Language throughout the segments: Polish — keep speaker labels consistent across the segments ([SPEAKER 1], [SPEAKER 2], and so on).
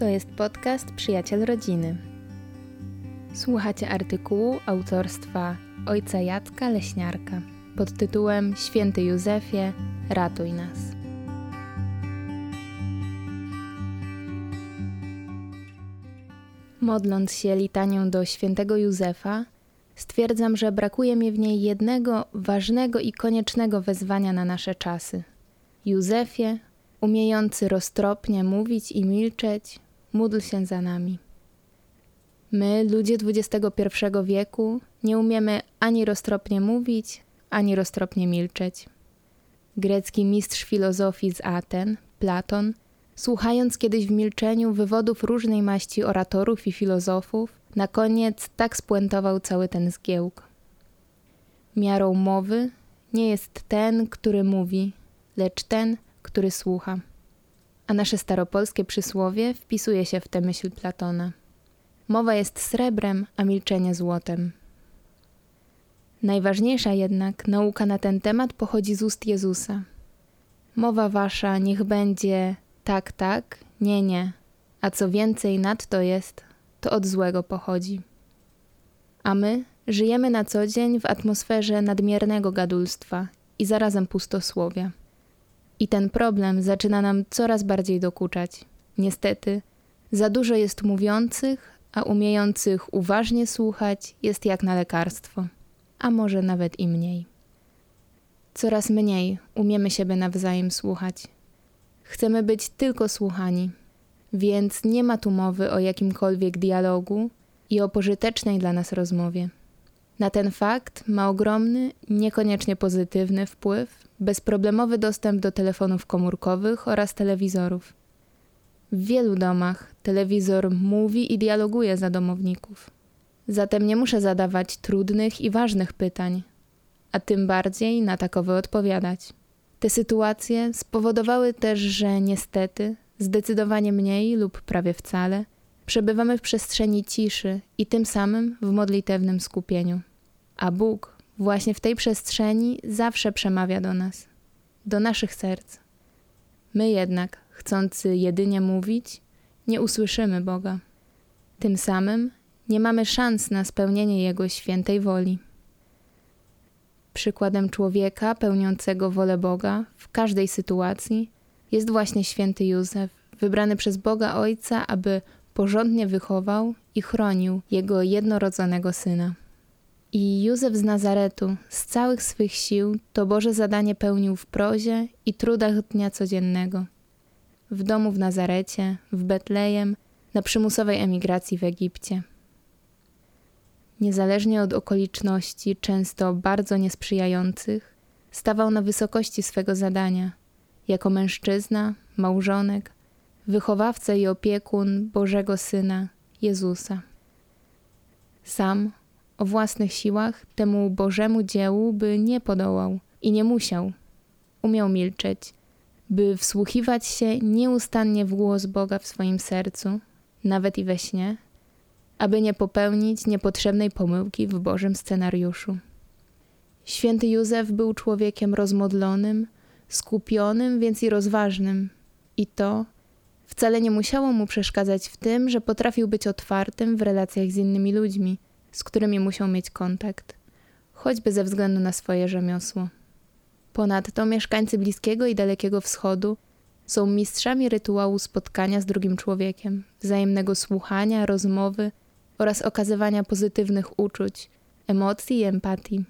[SPEAKER 1] To jest podcast Przyjaciel Rodziny. Słuchacie artykułu autorstwa ojca Jacka Leśniarka pod tytułem Święty Józefie, ratuj nas. Modląc się litanią do świętego Józefa, stwierdzam, że brakuje mi w niej jednego ważnego i koniecznego wezwania na nasze czasy. Józefie, umiejący roztropnie mówić i milczeć, módl się za nami. My, ludzie XXI wieku, nie umiemy ani roztropnie mówić, ani roztropnie milczeć. Grecki mistrz filozofii z Aten, Platon, słuchając kiedyś w milczeniu wywodów różnej maści oratorów i filozofów, na koniec tak spuentował cały ten zgiełk. Miarą mowy nie jest ten, który mówi, lecz ten, który słucha. A nasze staropolskie przysłowie wpisuje się w tę myśl Platona. Mowa jest srebrem, a milczenie złotem. Najważniejsza jednak nauka na ten temat pochodzi z ust Jezusa. Mowa wasza niech będzie tak, tak, nie, nie, a co więcej nadto jest, to od złego pochodzi. A my żyjemy na co dzień w atmosferze nadmiernego gadulstwa i zarazem pustosłowia. I ten problem zaczyna nam coraz bardziej dokuczać. Niestety, za dużo jest mówiących, a umiejących uważnie słuchać jest jak na lekarstwo, a może nawet i mniej. Coraz mniej umiemy siebie nawzajem słuchać. Chcemy być tylko słuchani, więc nie ma tu mowy o jakimkolwiek dialogu i o pożytecznej dla nas rozmowie. Na ten fakt ma ogromny, niekoniecznie pozytywny wpływ bezproblemowy dostęp do telefonów komórkowych oraz telewizorów. W wielu domach telewizor mówi i dialoguje za domowników. Zatem nie muszę zadawać trudnych i ważnych pytań, a tym bardziej na takowe odpowiadać. Te sytuacje spowodowały też, że niestety zdecydowanie mniej lub prawie wcale przebywamy w przestrzeni ciszy i tym samym w modlitewnym skupieniu. A Bóg właśnie w tej przestrzeni zawsze przemawia do nas, do naszych serc. My jednak, chcący jedynie mówić, nie usłyszymy Boga. Tym samym nie mamy szans na spełnienie Jego świętej woli. Przykładem człowieka pełniącego wolę Boga w każdej sytuacji jest właśnie święty Józef, wybrany przez Boga Ojca, aby porządnie wychował i chronił jego jednorodzonego syna. I Józef z Nazaretu z całych swych sił to Boże zadanie pełnił w prozie i trudach dnia codziennego. W domu w Nazarecie, w Betlejem, na przymusowej emigracji w Egipcie. Niezależnie od okoliczności, często bardzo niesprzyjających, stawał na wysokości swego zadania, jako mężczyzna, małżonek, wychowawca i opiekun Bożego Syna, Jezusa. Sam o własnych siłach temu Bożemu dziełu by nie podołał i nie musiał. Umiał milczeć, by wsłuchiwać się nieustannie w głos Boga w swoim sercu, nawet i we śnie, aby nie popełnić niepotrzebnej pomyłki w Bożym scenariuszu. Święty Józef był człowiekiem rozmodlonym, skupionym, więc i rozważnym, i to wcale nie musiało mu przeszkadzać w tym, że potrafił być otwartym w relacjach z innymi ludźmi – z którymi musiał mieć kontakt, choćby ze względu na swoje rzemiosło. Ponadto mieszkańcy Bliskiego i Dalekiego Wschodu są mistrzami rytuału spotkania z drugim człowiekiem, wzajemnego słuchania, rozmowy oraz okazywania pozytywnych uczuć, emocji i empatii.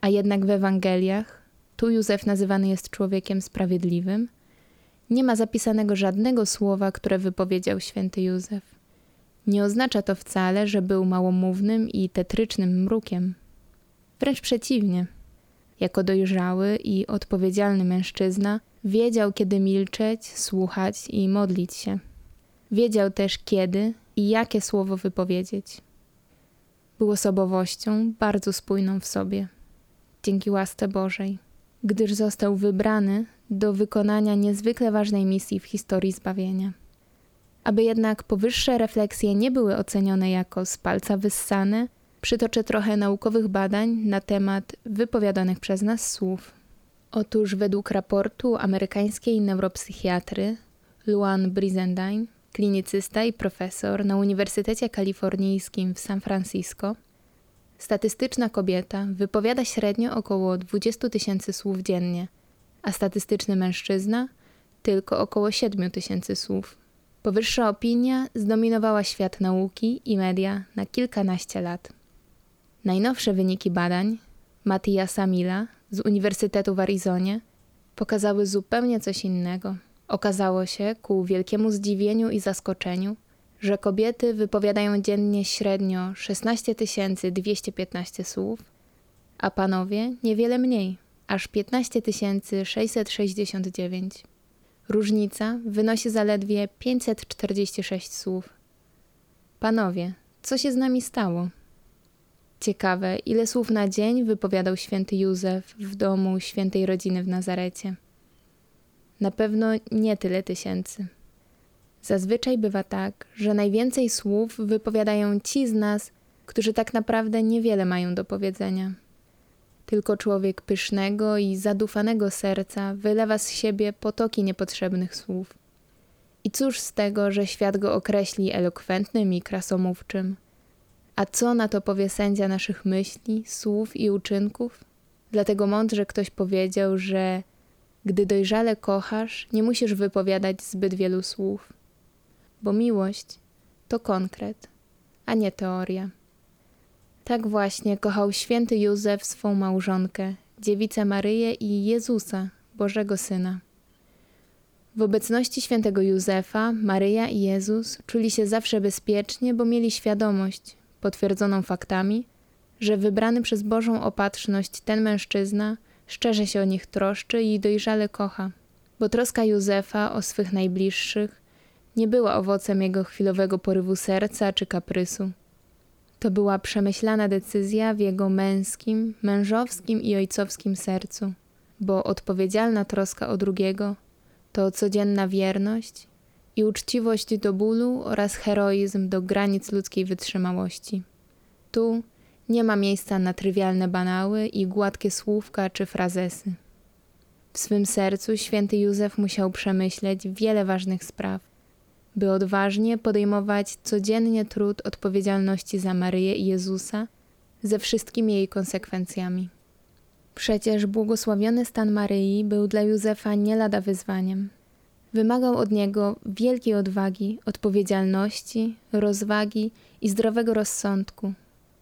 [SPEAKER 1] A jednak w Ewangeliach, tu Józef nazywany jest człowiekiem sprawiedliwym, nie ma zapisanego żadnego słowa, które wypowiedział święty Józef. Nie oznacza to wcale, że był małomównym i tetrycznym mrukiem. Wręcz przeciwnie. Jako dojrzały i odpowiedzialny mężczyzna wiedział, kiedy milczeć, słuchać i modlić się. Wiedział też, kiedy i jakie słowo wypowiedzieć. Był osobowością bardzo spójną w sobie, dzięki łasce Bożej, gdyż został wybrany do wykonania niezwykle ważnej misji w historii zbawienia. Aby jednak powyższe refleksje nie były ocenione jako z palca wyssane, przytoczę trochę naukowych badań na temat wypowiadanych przez nas słów. Otóż według raportu amerykańskiej neuropsychiatry Luan Brizendine, klinicysta i profesor na Uniwersytecie Kalifornijskim w San Francisco, statystyczna kobieta wypowiada średnio około 20 tysięcy słów dziennie, a statystyczny mężczyzna tylko około 7 tysięcy słów. Powyższa opinia zdominowała świat nauki i media na kilkanaście lat. Najnowsze wyniki badań Matiasa Mila z Uniwersytetu w Arizonie pokazały zupełnie coś innego. Okazało się, ku wielkiemu zdziwieniu i zaskoczeniu, że kobiety wypowiadają dziennie średnio 16 215 słów, a panowie niewiele mniej, aż 15 669. Różnica wynosi zaledwie 546 słów. Panowie, co się z nami stało? Ciekawe, ile słów na dzień wypowiadał święty Józef w domu świętej rodziny w Nazarecie. Na pewno nie tyle tysięcy. Zazwyczaj bywa tak, że najwięcej słów wypowiadają ci z nas, którzy tak naprawdę niewiele mają do powiedzenia. Tylko człowiek pysznego i zadufanego serca wylewa z siebie potoki niepotrzebnych słów. I cóż z tego, że świat go określi elokwentnym i krasomówczym? A co na to powie sędzia naszych myśli, słów i uczynków? Dlatego mądrze ktoś powiedział, że gdy dojrzale kochasz, nie musisz wypowiadać zbyt wielu słów, bo miłość to konkret, a nie teoria. Tak właśnie kochał święty Józef swą małżonkę, dziewicę Maryję i Jezusa, Bożego Syna. W obecności świętego Józefa, Maryja i Jezus czuli się zawsze bezpiecznie, bo mieli świadomość, potwierdzoną faktami, że wybrany przez Bożą opatrzność ten mężczyzna szczerze się o nich troszczy i dojrzale kocha, bo troska Józefa o swych najbliższych nie była owocem jego chwilowego porywu serca czy kaprysu. To była przemyślana decyzja w jego męskim, mężowskim i ojcowskim sercu, bo odpowiedzialna troska o drugiego to codzienna wierność i uczciwość do bólu oraz heroizm do granic ludzkiej wytrzymałości. Tu nie ma miejsca na trywialne banały i gładkie słówka czy frazesy. W swym sercu święty Józef musiał przemyśleć wiele ważnych spraw, by odważnie podejmować codziennie trud odpowiedzialności za Maryję i Jezusa ze wszystkimi jej konsekwencjami. Przecież błogosławiony stan Maryi był dla Józefa nie lada wyzwaniem. Wymagał od niego wielkiej odwagi, odpowiedzialności, rozwagi i zdrowego rozsądku,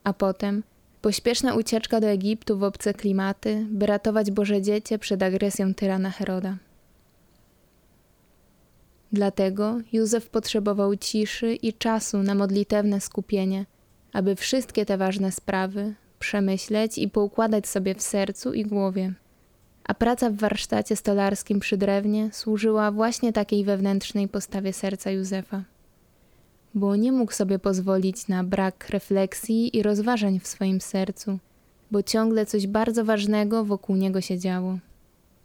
[SPEAKER 1] a potem pośpieszna ucieczka do Egiptu w obce klimaty, by ratować Boże Dziecię przed agresją tyrana Heroda. Dlatego Józef potrzebował ciszy i czasu na modlitewne skupienie, aby wszystkie te ważne sprawy przemyśleć i poukładać sobie w sercu i głowie. A praca w warsztacie stolarskim przy drewnie służyła właśnie takiej wewnętrznej postawie serca Józefa. Bo nie mógł sobie pozwolić na brak refleksji i rozważań w swoim sercu, bo ciągle coś bardzo ważnego wokół niego się działo.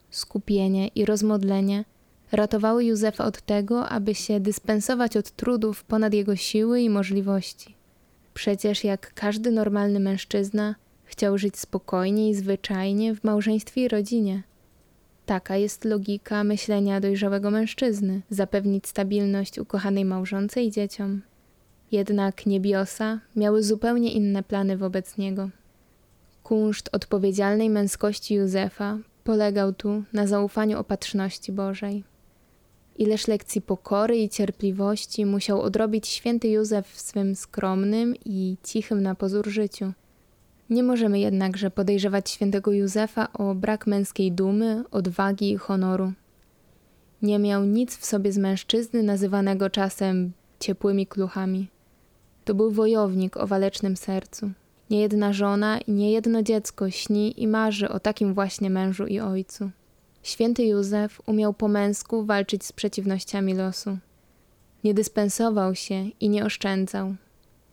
[SPEAKER 1] Skupienie i rozmodlenie – ratowały Józefa od tego, aby się dyspensować od trudów ponad jego siły i możliwości. Przecież jak każdy normalny mężczyzna chciał żyć spokojnie i zwyczajnie w małżeństwie i rodzinie. Taka jest logika myślenia dojrzałego mężczyzny zapewnić stabilność ukochanej małżonce i dzieciom. Jednak niebiosa miały zupełnie inne plany wobec niego. Kunszt odpowiedzialnej męskości Józefa polegał tu na zaufaniu opatrzności Bożej. Ileż lekcji pokory i cierpliwości musiał odrobić święty Józef w swym skromnym i cichym na pozór życiu. Nie możemy jednakże podejrzewać świętego Józefa o brak męskiej dumy, odwagi i honoru. Nie miał nic w sobie z mężczyzny nazywanego czasem ciepłymi kluchami. To był wojownik o walecznym sercu. Niejedna żona i niejedno dziecko śni i marzy o takim właśnie mężu i ojcu. Święty Józef umiał po męsku walczyć z przeciwnościami losu. Nie dyspensował się i nie oszczędzał.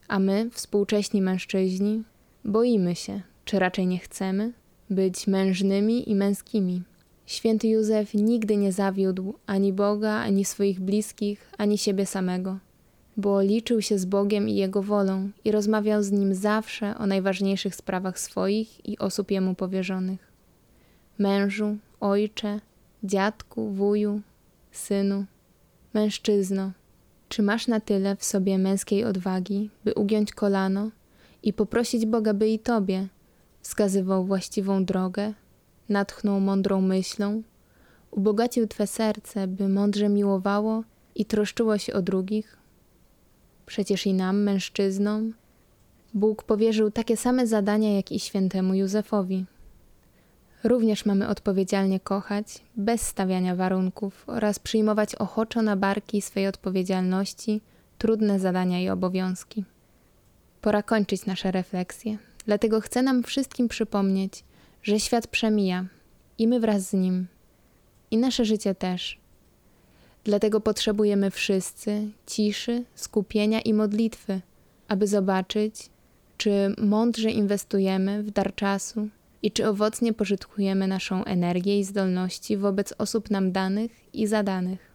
[SPEAKER 1] A my, współcześni mężczyźni, boimy się, czy raczej nie chcemy, być mężnymi i męskimi. Święty Józef nigdy nie zawiódł ani Boga, ani swoich bliskich, ani siebie samego, bo liczył się z Bogiem i Jego wolą i rozmawiał z Nim zawsze o najważniejszych sprawach swoich i osób Jemu powierzonych. Mężu, ojcze, dziadku, wuju, synu, Mężczyzno, czy masz na tyle w sobie męskiej odwagi, by ugiąć kolano i poprosić Boga, by i tobie wskazywał właściwą drogę, natchnął mądrą myślą, ubogacił twe serce, by mądrze miłowało i troszczyło się o drugich? Przecież i nam, mężczyznom, Bóg powierzył takie same zadania jak i świętemu Józefowi. Również mamy odpowiedzialnie kochać, bez stawiania warunków oraz przyjmować ochoczo na barki swej odpowiedzialności trudne zadania i obowiązki. Pora kończyć nasze refleksje, dlatego chcę nam wszystkim przypomnieć, że świat przemija i my wraz z nim, i nasze życie też. Dlatego potrzebujemy wszyscy ciszy, skupienia i modlitwy, aby zobaczyć, czy mądrze inwestujemy w dar czasu i czy owocnie pożytkujemy naszą energię i zdolności wobec osób nam danych i zadanych.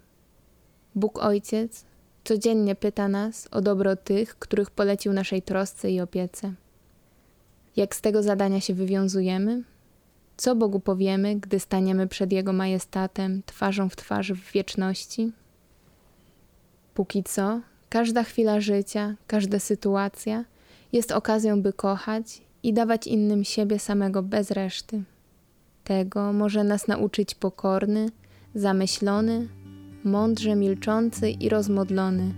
[SPEAKER 1] Bóg Ojciec codziennie pyta nas o dobro tych, których polecił naszej trosce i opiece. Jak z tego zadania się wywiązujemy? Co Bogu powiemy, gdy staniemy przed Jego majestatem, twarzą w twarz w wieczności? Póki co, każda chwila życia, każda sytuacja jest okazją, by kochać i dawać innym siebie samego bez reszty. Tego może nas nauczyć pokorny, zamyślony, mądrze milczący i rozmodlony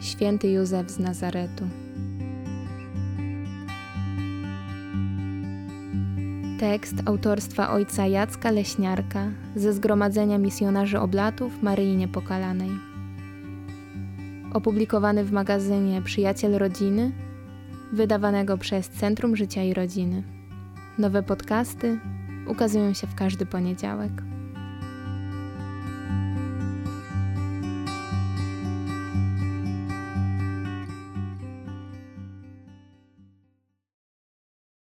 [SPEAKER 1] święty Józef z Nazaretu. Tekst autorstwa ojca Jacka Leśniarka ze Zgromadzenia Misjonarzy Oblatów Maryi Niepokalanej. Opublikowany w magazynie Przyjaciel Rodziny, wydawanego przez Centrum Życia i Rodziny. Nowe podcasty ukazują się w każdy poniedziałek.